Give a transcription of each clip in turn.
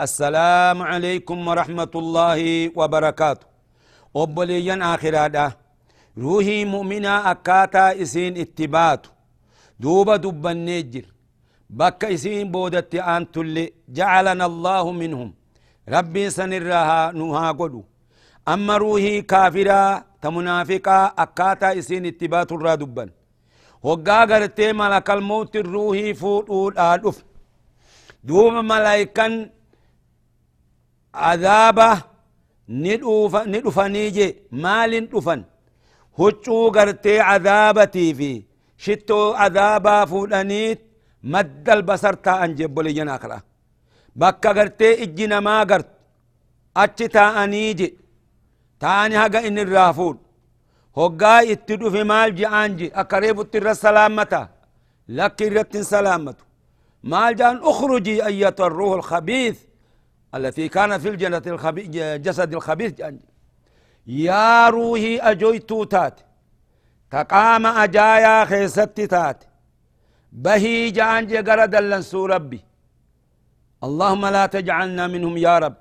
السلام عليكم ورحمه الله وبركاته obboleeyyan akhiraadha ruuhii mu'minaa akkaataa isiin itti baatu duuba dubbannee jir bakka isiin boodatti aantulle jacalana allaahu minhum rabbiin san irraa nu haa godhu amma ruuhii kaafiraa ta munaafiqaa akkaataa isiin itti baatu irraa dubban hoggaa gartee malakal mawtin ruuhii عذابة ندوف ندفني جي مال دفن هجو غرتي عذابتي في شتو عذابا فودانيت مد البصر تا انجب لي جناخرا بكا غرتي اجنا ما غرت اچ تا انيجي تاني هغا ان الرافود هوغا اتدو في مال جي انجي اقريب التر سلامتا لك رت سلامته مال جان اخرجي ايتها الروح الخبيث التي كان في الجنة الخبي... جسد الخبيث. يا روحي أجويتو تات. تقام أجايا خيست تات. بهي جان جرد لنسو ربي. اللهم لا تجعلنا منهم يا رب.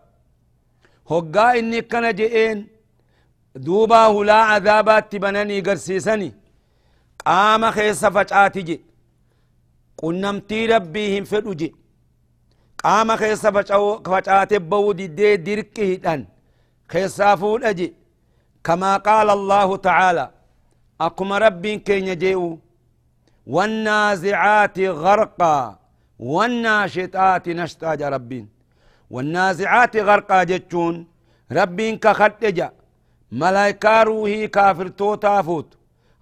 هقا إني كان جئين. دوبا هلا عذابات تبنني قرسيسني قام خيس فجآتي جي قنمتي ربي هم فدو جي قام خيسا فچاو فچاتي بو دي دي دان خيسا فول أجي كما قال الله تعالى اكما ربي كي نجيو والنازعات غرقا والناشطات نشتاج ربي والنازعات غرقا جتون ربي كخطجا ملايكا روحي كافر تو تافوت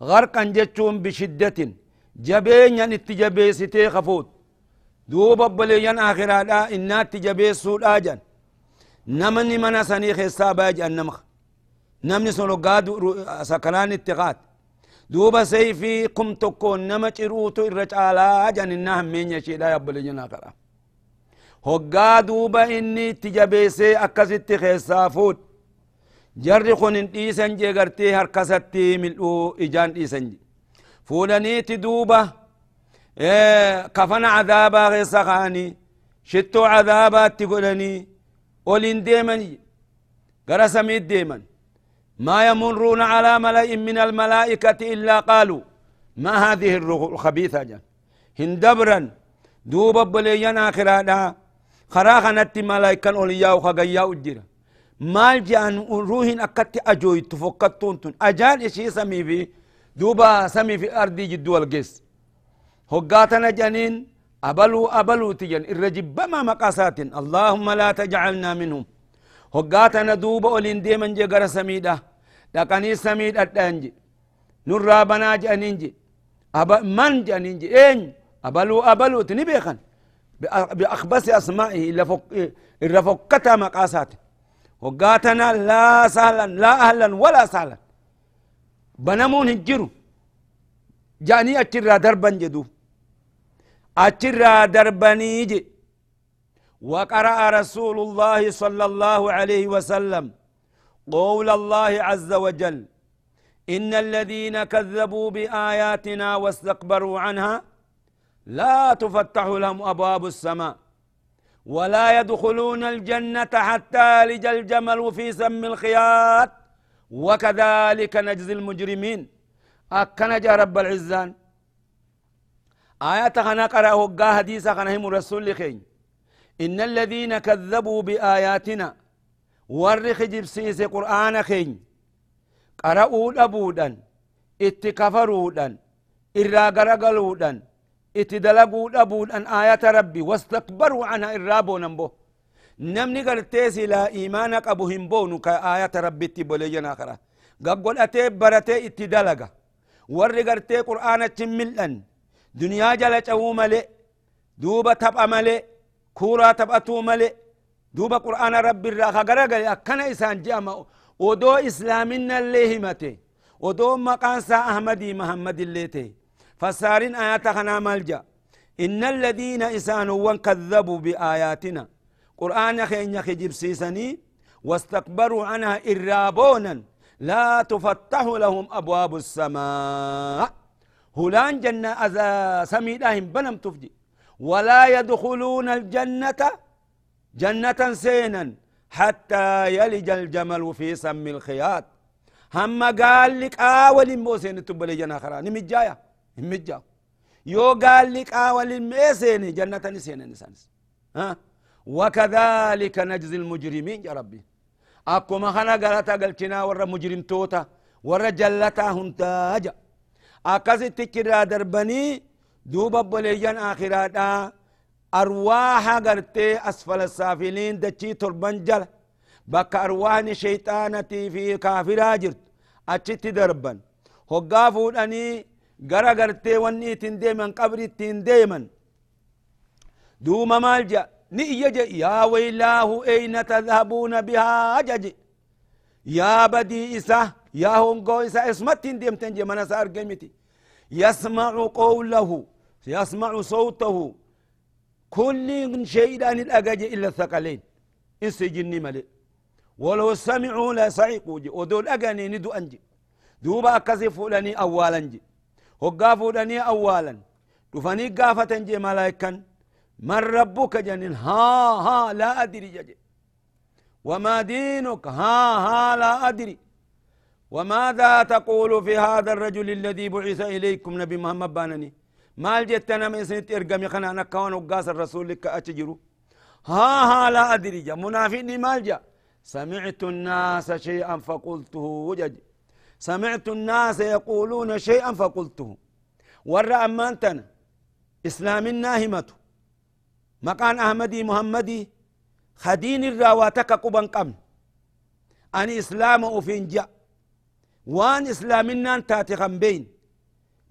غرقا جتون بشدة جبين يعني تجبي ستي خفوت duuba obboleeyyan akhiraadha innaatti jabeessuudha jan namni mana sanii keessaa baya jedhan nama namni sun hoggaa sakanaan itti qaat duuba sayfii kum tokkoon nama ciruutu irra caalaa jan innaa hammeenya isheedha obboleeyyan akhira hoggaa duuba inni itti jabeessee akkasitti keessaa fuudh jarri kun hin dhiisan jee gartee harkasatti mil'uu ijaan dhiisan je fuudhaniiti duuba kafana cadaabaa keessa kaanii shittoo cadaabaatti godhanii olin deemani gara samiit deeman ما يمرون على ملأ من الملائكة إلا قالوا ما هذه الروح الخبيثة جان هندبرا دوب بليان آخرانا خراخنت ملائكة أولياء وخغياء الجرة مال جان روح أكت أجوي تفكتون تون أجان إشي سمي في دوبا سمي في أرضي جدو القس هقاتنا جنين أبلو أبلو تجن الرجبما مقاسات اللهم لا تجعلنا منهم. هقاتنا دوبا أولين ديمن جي غر سميدة لقني سميد أدنجي نرى بنا جنينجي أبا من جنينجي إين أبلو أبلو تنبيخن. بأخبس أسمائه إلا فك إلا مقاسات. هقاتنا لا سهلا لا أهلا ولا سهلا بنمون هجروا جاني أتشرى دربا جدو. أتشرى دربني جي وقرأ رسول الله صلى الله عليه وسلم قول الله عز وجل إن الذين كذبوا بآياتنا واستكبروا عنها لا تفتح لهم أبواب السماء ولا يدخلون الجنة حتى لج الجمل في سم الخياط وكذلك نجزي المجرمين. أكن جاء رب العزان. آية خنا قرأ وقا حديثة خنا هم رسول خين إن الذين كذبوا بآياتنا ورخ جبسيس قرآن خين. قرأوا أبودا اتكفرودا إرا قرقلودا اتدلقوا أبودا آيات ربي واستكبروا عنها إرابو نمبو نمني قرتيسي لا إيمانك أبو همبونو كآيات ربي تبولينا خرا قبل أتي برتي اتدلقا ورّي قرتي قرآن تملأن جلت أو ملئ دوبة تبقى ملئ كورا تبقى ملئ دوبة قرآن رب الراخة قرقل أكنا إسان جامع ودو إسلامنا اللي همته ودو مقان سا أحمدي محمد اللي تي. فسارين آيات خنا ملجأ. إن الذين إسانوا كذبوا بآياتنا قرآن خين يخجب سيسني واستكبروا عنها إرابونا لا تفتح لهم أبواب السماء. هلان جنة أذا سميدهم بنم تفجي. ولا يدخلون الجنة جنة سينا حتى يلج الجمل في سم الخياط. هم قال لك آول موسين تبلي جنة خرا. نمجايا؟ نمجا يو قال لك آول موسين جنة نسين نسانس ها؟ وكذلك نجزي المجرمين يا ربي. أكو ما خنا قالتا قلتنا ورا مجرم توتا. ورا جلتا هنتاجا. أكاسي تكرا دربني دوبا بليجان آخراتا أرواح قرتي أسفل السافلين دچي تربان جل بك أرواحني شيطانتي في كافرا جرت. أچت دربن. هقافو أني غرا قرتي واني تنديمن قبري تنديمن دوما مالجأ. نيجي يا ويلاه أين تذهبون بها جج يا بدي إسا يا هونغو إسا اسمتين ديم تنجي من سأر قيمتي. يسمع قوله يسمع صوته. كل شيء أن الأجج إلا الثقلين. إنس جني ملئ ولو سمعوا لا سعيقوا جي. ودول أغاني ندو أنجي. دوبا كسفوا لني أولا جي. هقافوا لني أولا. دفني قافة جي ملايكا. من ربك جنين؟ ها ها لا أدري جج وما دينك؟ ها ها لا أدري. وماذا تقول في هذا الرجل الذي بعث إليكم نبي محمد بانني؟ مال جتنا من سنت ارقمي خنا أنا كون وقاس الرسول لك أتجرو. ها ها لا أدري جا. منافقني مال جا. سمعت الناس شيئا فقلته وجج. سمعت الناس يقولون شيئا فقلته. ورا امانتنا إسلام الناهمة. مكان أحمدي محمدي. خدين الراواتك قبن قم أني اسلام وفين جاء وان اسلامنا تاتي بين.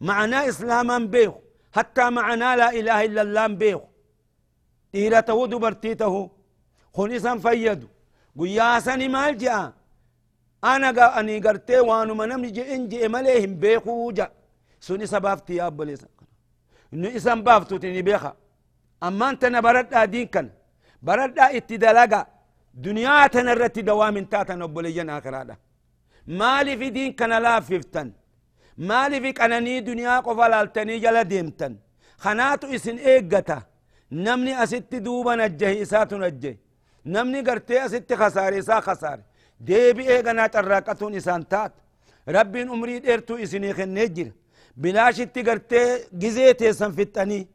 معناه اسلاما بيخ. حتى معنا لا إله إلا الله بيخ. إيرته دبرتيته خنسا فيدو. قياسني مال جاء أنا أني قرتي وانو منم جي إنجي إماليهم بيخو جاء سوني سبافتي يا أبو ليسا. إنه إسان بافتو تني بيخا. أما أنت نبرد دين كان. برد اتدلقا. دنيا تنرت دوام تاتا نبوليجن آخرادا مالي في دين كان لا فيفتن. مالي في قناني دنيا قفل التني جل ديمتن. خناتو اسن ايقتا. نمني أست دوبا نجه اسات نجه. نمني قرتي أست خساري سا خساري ديبي ايقنا تراقتون إسان تات. أمري ديرتو إسني خنجر بلاش قرتي جزيتي سنفتني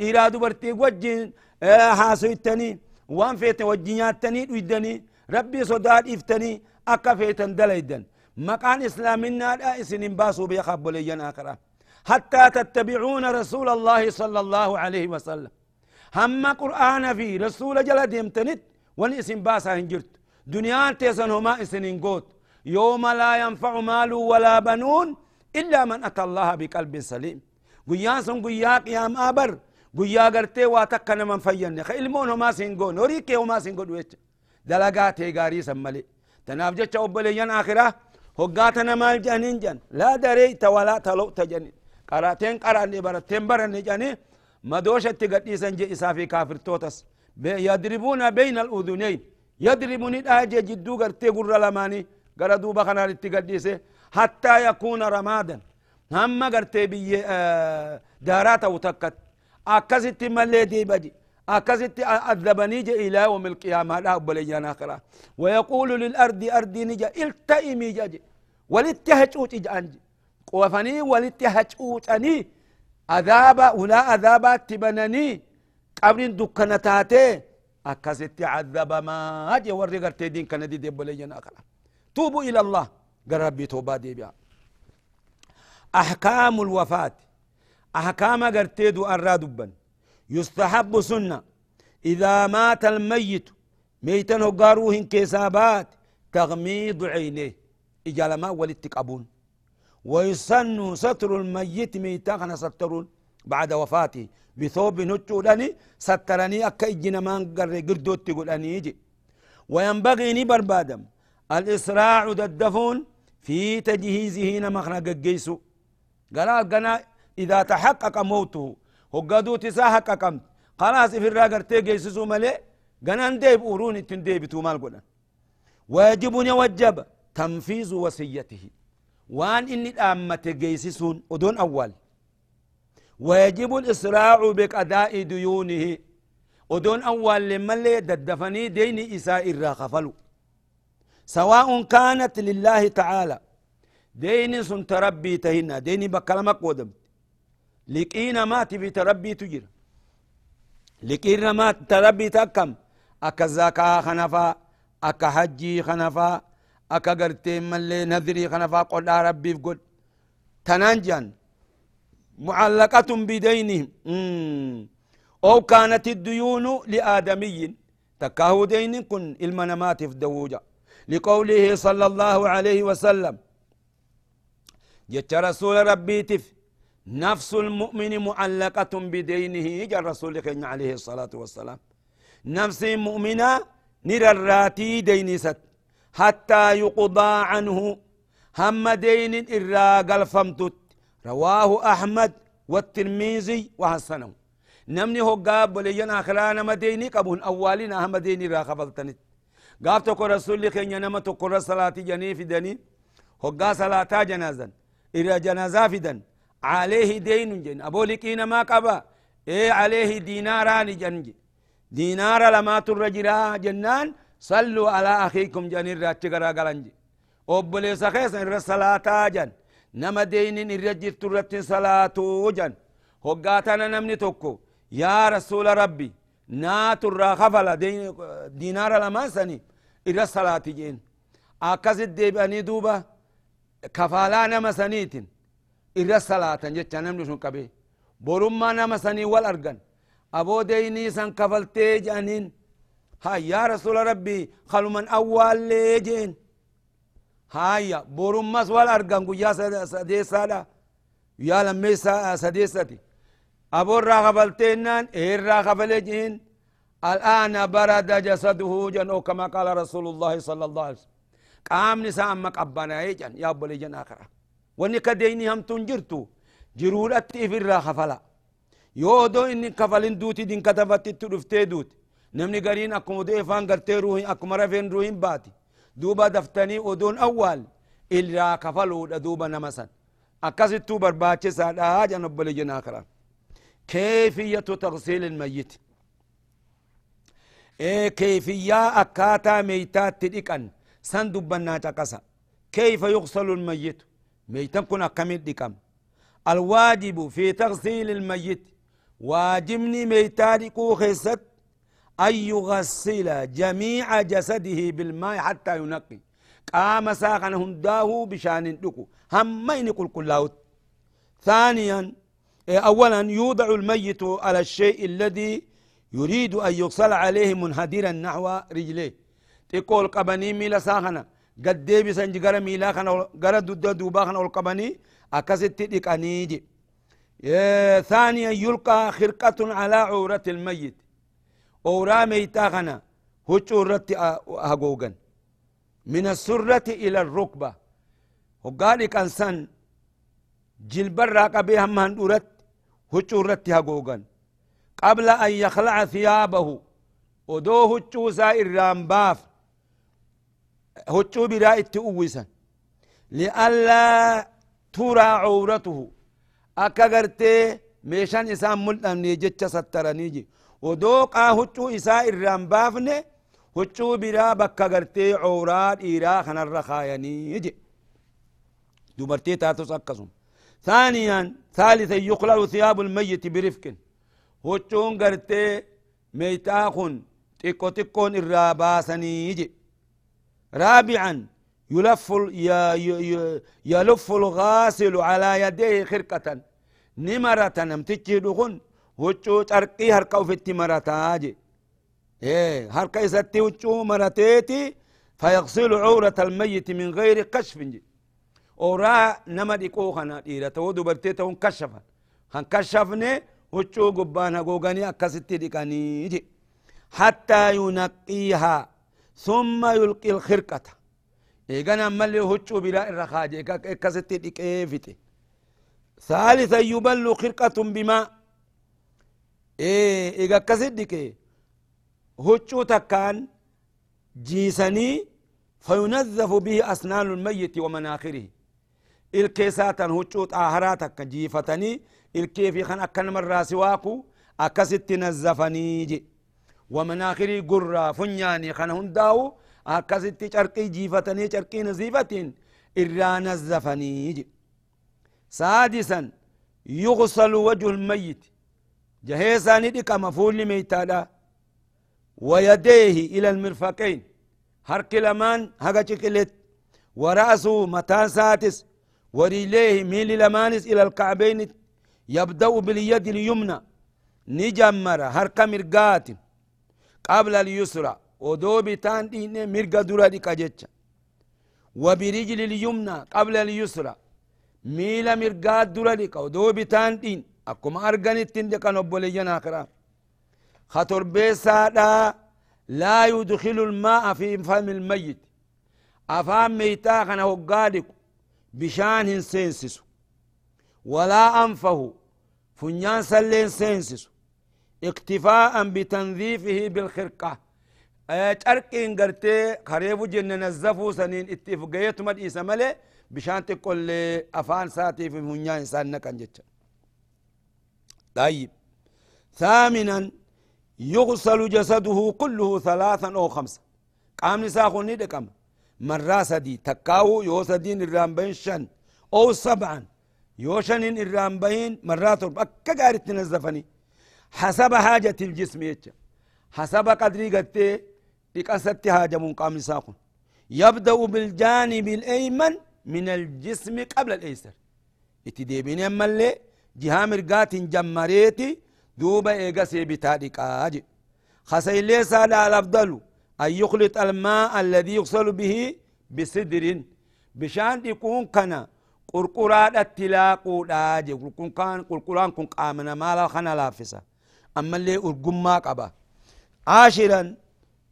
إرادو برتي وجين آه حاسويتني وان فيت وجيناتني ويدني ربي صداد إفتني. أكا فيتن دليدن مقان إسلامنا لا إسن باسو بيخاب لينا آخرة حتى تتبعون رسول الله صلى الله عليه وسلم. هم قرآن في رسول جل ديمتنت اسم باسا هنجرت. دنيا تيسن هما إسن قوت يوم لا ينفع مال ولا بنون إلا من أتى الله بقلب سليم. قيان سن قيا قيام آبر. قيا قرتي واتكنا من فين. خيلمون هما سنقون وريكي هما سنقون ويتش دلقاتي غاري سمالي تناف جتش أبليان آخرة هقاتنا مال جانين جان لا دريت ولا تلو تجنين قراتين قراني براتين براني جاني مدوشة تقديسا جي إسافي كافر توتس يضربون بين الأذنين يضربون الآجة جدو قرتي قرر لماني قردو بخنا لتقديسي حتى يكون رمادا هم قرتي بي دارات وتكت أكست ملي دي بدي أكست أذبني جا إلى يوم القيامة لا بليانا آخرة ويقول للأرض أرضي نجا التئمي جاجي ولتهجوت إجانجي قوفني ولتهجوت أني عذاب ولا عذابات تبنني. قبر دكنا تاتي. أكست عذب ما هاجي ورّي قرتي كان دي دي بولينا توبوا إلى الله. قربي توبا دي بيا. أحكام الوفاة. أحكام قرتي دو أرادبا يستحب سنة. إذا مات الميت ميتا هقاروهن كيسابات تغميض عينيه. إجال ما ولتقبون ويسن ستر الميت ميتا خنا سترون. بعد وفاته. بثوب نجودني سترني أكا إجنا ما نقر قردوت تقول أني يجي وينبغي نبر بادم. الإسراع ددفون في تجهيزه نمخنا قيسو قال قنا إذا تحقق موته هقدو تساحق قمت خلاص في الراقر تيجيسو ملي قنا نديب أوروني تنديب تومال قلن ويجب يوجب تنفيذ وصيته وان إني الأمة جيسسون أدون أول ويجب الإسراع بقضاء ديونه أدون أول لما اللي ددفني دين إساء الراخفلو سواء كانت لله تعالى دين سن تربي تهنا دين بكلمك ودم لقينا ما تبي تربي تجر لقينا ما تربي تكم أكا زكاة خنفا أكا حجي خنفا أكا قرتي ملي نذري خنفا قل ربي قل تنانجان. معلقة بدينهم. أو كانت الديون لآدمي تكاهو دين كن المنامات في دوجة لقوله صلى الله عليه وسلم. جت رسول ربي تف. نفس المؤمن معلقة بدينه جاء الرسول عليه الصلاة والسلام. نفس مؤمنة نرى الراتي ديني ست حتى يقضى عنه. هم دين الراق الفمتت رواه أحمد والترمذي وحسنه. نمني هو قاب ولينا آخرانا مديني قبون أولين أهم ديني را قاب تقو رسول لك إن ينما تقو صلاة جني في دني. هو صلاة جنازا إلى جنازة في عليه دين جن. أبو لكينا ما قبا. إيه عليه ديناران جنج دينار لما ترجرا جنان صلوا على أخيكم جنير راتشغرا قلنج أبولي سخيس إن صلاة جن. نما دين الرجل ترت صلاة جن. هقاتنا نمني توكو يا رسول ربي نات الرخفلة دين دينار لما سني إلى الصلاة جين ديباني دوبا كفالا نما إلى الصلاة جتشا نمني شن كبي برما نما سني والأرغن أبو ديني سن كفلتي جانين هاي يا رسول ربي خلو من أول ليجين هاي برمس والأرغن قيا سديسالا يا لمي سديستي أبو الرغبلتينان إيه الرغبلجين الآن برد جسده جن كما قال رسول الله صلى الله عليه وسلم قام نساء جن يا أبو لجن آخرة واني كديني هم تنجرتو جرولت في الرغفلا يودو إني كفلين دوتي دين كتفت تدفتي دوت نمني قرين أكم ديفان قرتي روحي أكم رفين روحي باتي دوبا دفتني ودون أول إلا كفلوا دوبا نمسا أكاسي برباتي سادا هاجا نبلي جناكرا كيفية تغسيل الميت إيه كيفية أكاتا ميتات تدقن سن دبنا تقسا كيف يغسل الميت ميتا كن أكمل دقم الواجب في تغسيل الميت. واجبني ميتات كو خيست. أن يغسل جميع جسده بالماء حتى ينقي. قام ساقن هنداه بشان دكو. همين قل كلاوت ثانيا أولا يوضع الميت على الشيء الذي يريد أن يغسل عليه منهدرا نحو رجليه. تقول قبني ميلا ساخنا قد ديبي سنجي ميلا خنا قرى دود دوبا خنا والقبني أكست تدقانيجي ثانيا يلقى خرقة على عورة الميت أورا ميتا خنا هجو رتي هقوغن من السرة إلى الركبة وقال كان جلبر راقبي هم هندورت هجو رتي هقوغن قبل أن يخلع ثيابه ودو هجو سائر رامباف هجو براء التؤوسا لئلا ترى عورته. أكا قرتي ميشان إسان ملتن نيجتش سترانيجي ودوقا هجو إساء الرامبافني هجو برا بكا قرتي عورات إيرا خنا الرخايني يجي دبرتي تاتوس أكسم ثانيا ثالثا يخلع ثياب الميت برفق هجون قرتي ميتاخن تيكو تيكون الراباسني يجي رابعا يلف يلف الغاسل على يديه خرقة نمرة نمتجي دخن هجو ترقي هرقو في التمرتاجي إيه هرقا يستي هجو مرتيتي فيغسل عورة الميت من غير كشف أورا نما ديكو خنا دبرتي تو كشفا خان كشفني وچو قبانا قوغاني أكستي ديكاني حتى ينقيها ثم يلقي الخرقة. إيغانا مالي وچو بلا الرخاجة أكستي ديكيفتي ثالثا يبل خرقة بماء إيه إيغا كست ديكي وچو تكان جيسني فينظف به أسنان الميت ومناخره. الكيسات هجوت آهراتك جيفتني. إلكيفي خان أكن مرة سواكو. أكست نزفني جي. ومناخري قرى فنياني خان هنداو أكست چرقي جيفتني چرقي نزيفتين إرى نزفني سادسا يغسل وجه الميت جهيساني دي كمفول ميتادا ويديه إلى المرفقين هرك لمان هكا چكلت ورأسه متان ساتس. ورجليه ميل لمانس إلى الكعبين يبدأ باليد اليمنى نجمر هرك مرقات قبل اليسرى. ودوبي تان دين مرقا درا دي كجتش. وبرجل اليمنى قبل اليسرى. ميل مرقات درا دي ودوبي تان دين. أكما أرغنت تندك نبولي آخرا خطر بيسادا لا يدخل الماء في فم الميت. أفام ميتا خنا وقادك بشان سينسس ولا أنفه. فنيان سلين سينسس اكتفاء بتنظيفه بالخرقة أركين قرتي خريبو جنة نزفو سنين اتفقيت مد إيسا ملي بشان تقول أفان ساتي في فنيان إنسان نكن طيب ثامنا يغسل جسده كله ثلاثا أو خمسة قام نساخوني دكم مرة سدي تكاو يو سدين الرامبين شن۔ أو سبعا يو شنين الرامبين مرات أكا قارت تنزفني حسب حاجة الجسم يتش حسب قدري قدتي لقصت حاجة من قام نساخون يبدأ بالجانب الأيمن من الجسم قبل الأيسر. اتديبين يمالي جهة مرقات جمريتي دوبا إيغا سيبتا ديكاجي خسيلي سادا الأفضل أن يخلط الماء الذي يغسل به بسدر بشان يكون كنا قرقرات التلاقو داجي قرقران كن قامنا مالا خنا لافسا أما اللي أرقم قبا. عاشرا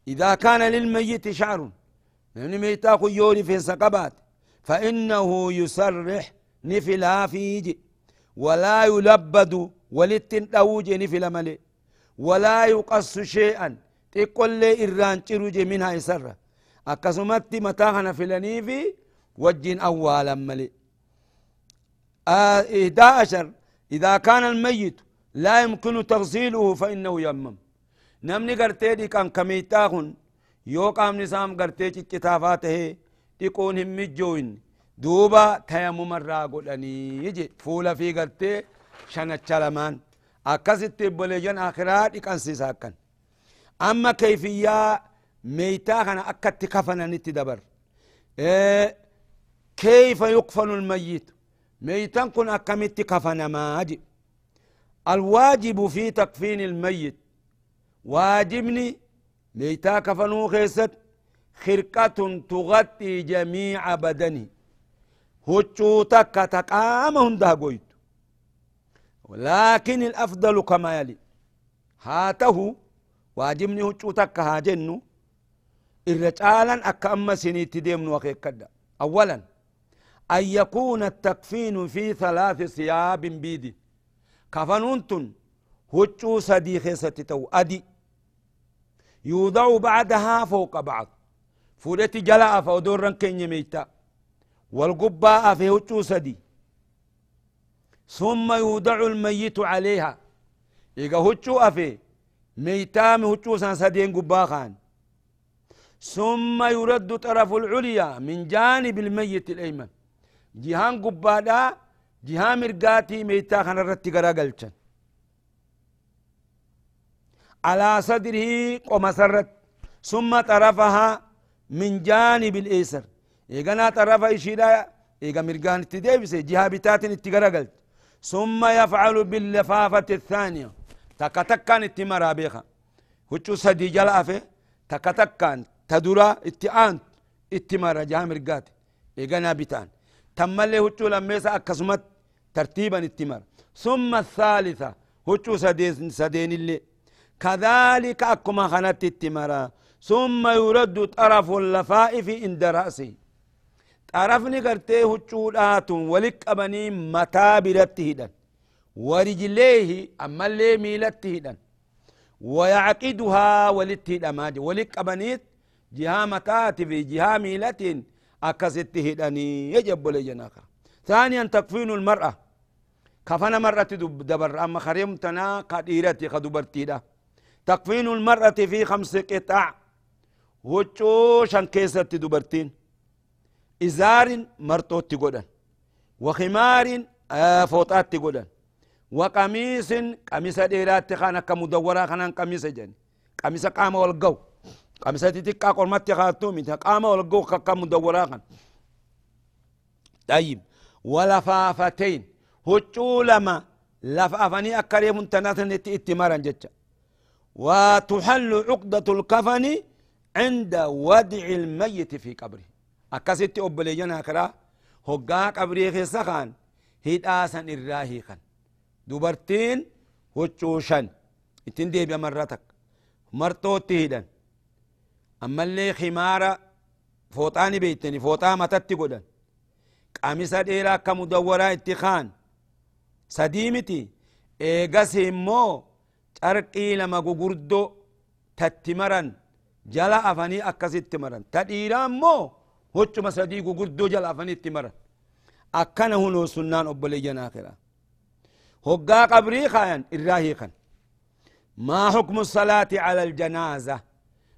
إذا كان للميت شعر من ميتاكو يوري في سقبات فإنه يسرح نفلا فيجي ولا يلبد ولتن أوجي في لملي ولا يقص شيئا تقول لي إران تروجي منها يسرى أكسمت متاهنا في لنيفي وجين أولا ملي. آه عشر إذا كان الميت لا يمكن تغسيله فإنه يمم. نمني قرتي دي كان كميتاهن يو قام نسام قرتي كتافاته تكون هم مجوين دوبا تيمم الراقل أني يجي فولا في قرتي شنچا لمان أكست بوليجان آخرات كان أما كيفية ميتا كان أكت كفنا نتدبر إيه كيف يقفن الميت ميتا كن أكمت كفنا ما أجي الواجب في تكفين الميت. واجبني ميتا كفنو خيست خرقة تغطي جميع بدني. هجو تكا تقام هنده قويت. لكن الأفضل كما يلي. هاته واجبني هجوتك هاجنو. الرجالا أكا أما سني تديمن وخيكدا أولا أن يكون التكفين في ثلاث ثياب بيد كفنونتن هجو سدي خيستتو أدي. يوضع بعدها فوق بعض. فودتي جلاء فودورا كن يميتا والقباء في هجو سدي ثم يودع الميت عليها. إيقا هجو أفي ميتام هجو سان سدين قباخان ثم يرد طرف العليا من جانب الميت الأيمن. جهان قبادا جها مرقاتي ميتا خان الرتي قلشن على صدره قمسرت ثم طرفها من جانب الإيسر. إيقنا طرف إشيدا إيقا مرقان تديبس جها بتات اتقرقلت ثم يفعل باللفافة الثانية. تكتكان اتمرا بيخا. هچو سدي جلافه تكتكان تدورا اتعان اتمرا جها مرقات إيقنا بتان. تملي هچو لميسا أكسمت ترتيبا اتمر ثم الثالثة هچو سدين سدين اللي. كذلك أكما خنت التمرة ثم يرد طرف اللفائف عند رأسه. طرفني قرتي هجودات ولك أبني متى برته ورجليه أما اللي ميلته ويعقدها ولته ماجي ولك أبنيت جهة متات في جهة ميلة أكست هدني يجب لجناك. ثانيا تكفين المرأة. كفنا مرأة دبر. أما خريمتنا قديرتي خدبرتي ده تكفين المرأة في خمس قطع. وچو شان كيست دبرتين إزار مرتوت تقودن. وخمار آه فوطات تقودن. وقميص قميص ديرات خانا كمدورة خانا قميص جن. قميص قام والقو. قميص تتكا قرمت خاتومي قام والقو كمدورة خان. طيب. ولفافتين. هچو لما لفافني أكريم تناتن اتمارا جتشا وتحل عقدة الكفن عند ودع الميت في قبره أكست أبليجنا كرا هقا قبري خيسخان هيداسا الراهي خان دوبرتين وچوشن اتن دي بمرتك مرتو تهدن أما اللي خمارة فوطاني بيتني فوطا متت قدن قامسة ديرا كمدورة اتخان سديمتي ايغس مو carqii lama gugurdo tatti maran jala afanii akkasitti maran ta dhiiraa immoo hoccuma sadii gugurdoo jala afanii itti maran akkana hunoo sunnaan obboleeyyan akira hoggaa qabrii kaayan irraa hiikan الصلاة على الجنازة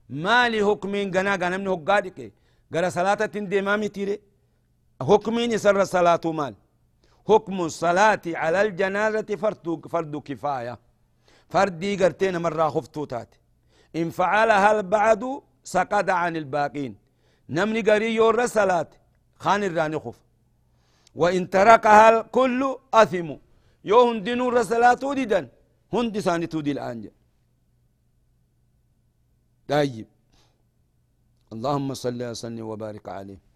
مالي حكمين غنا غنا من هقا ديكي غرا صلاة تندي ما متيري حكمين يسر الصلاة مال حكم الصلاة على الجنازة فرد فرد كفاية. فردي قرتين مرة خفتو تات إن فعلها البعد سقط عن الباقين. نمني قري يور صلاة خان الراني خف. وإن تركها الكل أثم يو هندنو رسالات وديدا هند ساني تودي الآن. طيب. اللهم صل وسلم وبارك عليه.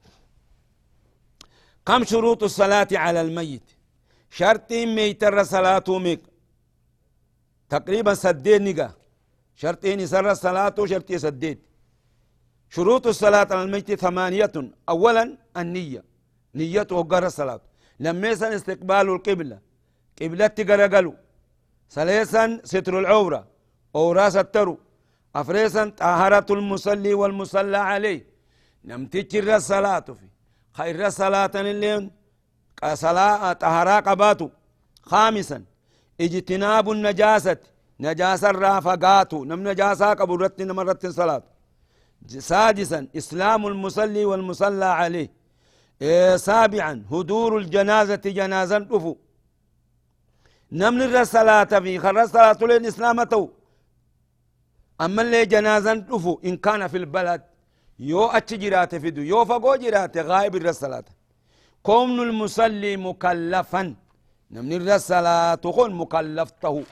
كم شروط الصلاة على الميت. شرط ميتر صلاة ميك. تقريبا سدين نقا شرطين سر الصلاة وشرطي سديد شروط الصلاة على الميت ثمانية. أولا النية. نية وقر الصلاة. لما يسن استقبال القبلة. قبلة تقرقلو. ثلاثا ستر العورة. أوراس الترو أفريسا طهارة المصلي والمصلى عليه. نمتجر الصلاة في خير الصلاة اللي صلاة طهارة قباتو. خامسا اجتناب النجاسة. نجاسة رافقاتو نم نجاسة قبرت نمرت صلاة. سادسا إسلام المصلي والمصلى عليه. إيه سابعا هدور الجنازة جنازا رفو نمن الرسالة في خر الصلاة لين إسلامته أما اللي جنازا رفو إن كان في البلد. يو أتجرات فيدو يو فقو جرات غائب الرسالة كون المصلي مكلفا. نمن الرسالة تكون مكلفته.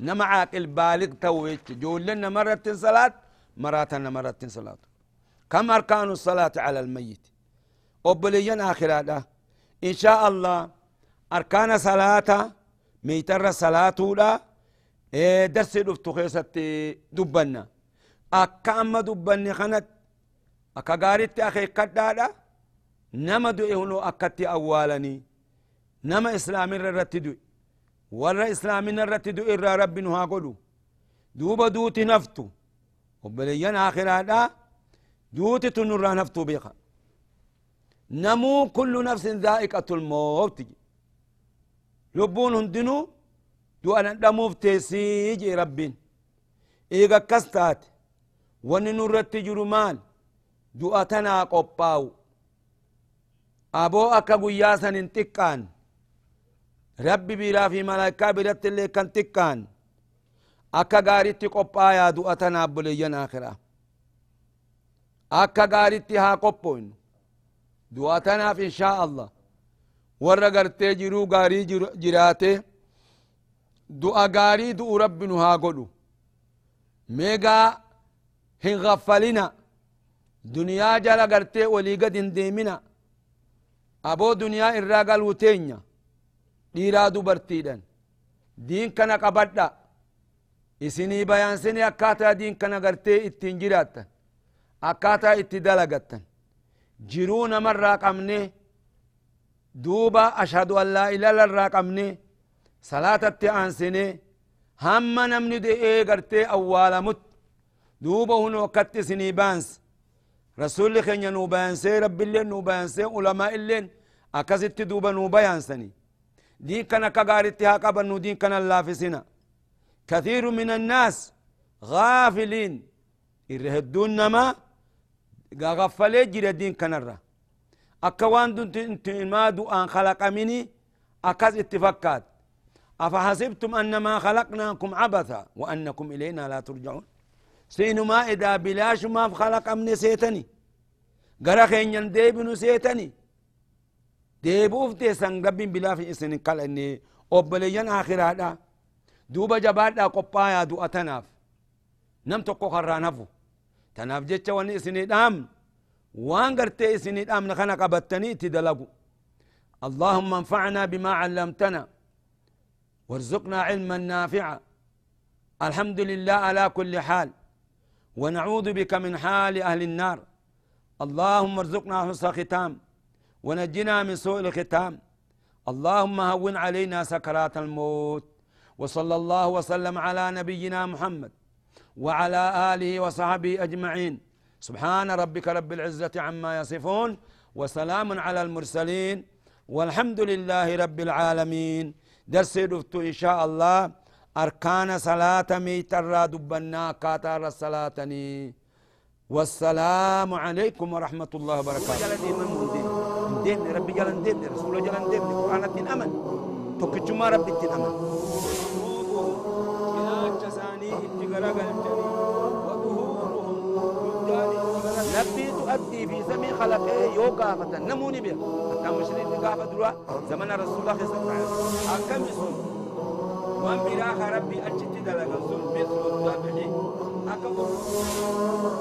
نما عاقل بالغ تويت. جول لنا مرة صلاة مرات مرة صلاة. كم أركان الصلاة على الميت؟ أبليا آخر هذا إن شاء الله أركان صلاة ميتر صلاة لا إيه درس دفتو خيست دبنا. أكا أما دبني خنت أكا قارت أخي كدادا نما دو إهنو أكتي أولاني نما إسلامي رتدو ورا إسلامي رتدو إرى رب نها قلو دوبا دوتي نفتو وبليان آخر هذا دوتي تنرى نفتو بيخا نمو كل نفس ذائقة الموت لبون هندنو دو أنا دموف تيسيجي ربين إيغا كستات وننو رتجرو مال دو أتنا قباو أبو أكا قياسا انتقان ربي بلا في ملائكة برت اللي كان تكان أكا غاريتي قبا يا دؤتنا بليين آخرة أكا غاريتي ها قبوين دؤتنا في إن شاء الله ورّا غرتي جرو غاري جراته دعا غاري دعو ربنا ها قلو ميغا هن غفلنا دنيا جلا غرتي ولي قد ديمنا أبو دنيا إراغال وتينيا ديرا دبرتيدن دين كان قبدا isinii bayaansini akkaataa diin kana gartee ittiin jiraattan akkaataa itti dalagattan jiruu namarraa qabne duuba ashhadu an laa ilaaha irraa qabne salaatatti aansine hamma namni de'ee gartee awwaalamut duuba hunoo akkatti isinii baanse rasulli رسول الله خنيا نوبان سي رب اللي نوبان سي علماء اللي أكزت دوبا نوبان سني. دين كان كغار اتهاك أبنو دين كان الله في سنة. كثير من الناس غافلين. إرهدون نما غافلين جير دين كان الرا. أكوان دون تنما دو أن خلق مني أكز اتفكات أفحسبتم أنما خلقناكم عبثا وأنكم إلينا لا ترجعون. سينو ما إذا بلاش ما خلق أمني سيتني. غرا خين ديبنو سيتني. ديبوف تيسان قبين بلا في إسن قال إني أبليان آخر هذا دوبا جبادها قبايا دو أتناف. نم تقو خرانفو تناف جتش واني إسني دام. وان قرتي إسني دام نخنا قبتني تدلقو اللهم انفعنا بما علمتنا. وارزقنا علما نافعا. الحمد لله على كل حال. ونعوذ بك من حال أهل النار. اللهم ارزقنا حسن ختام ونجنا من سوء الختام. اللهم هون علينا سكرات الموت وصلى الله وسلم على نبينا محمد وعلى آله وصحبه أجمعين. سبحان ربك رب العزة عما يصفون وسلام على المرسلين والحمد لله رب العالمين. درس دفتو إن شاء الله. أركان صلاة ميتر دبنا كاتر الصلاة والسلام عليكم ورحمة الله وبركاته. دين ربي جلن دين رسول جلن دين قرآن الدين أمن. توكتشما ربي الدين أمن. نبي تؤدي في زمن خلقه يو قافة نموني بها حتى مشرين قافة دروا زمن رسول الله صلى الله عليه وسلم. أكم يسون براخ ربي أجت دلقا سن مثل الذبح أكم الله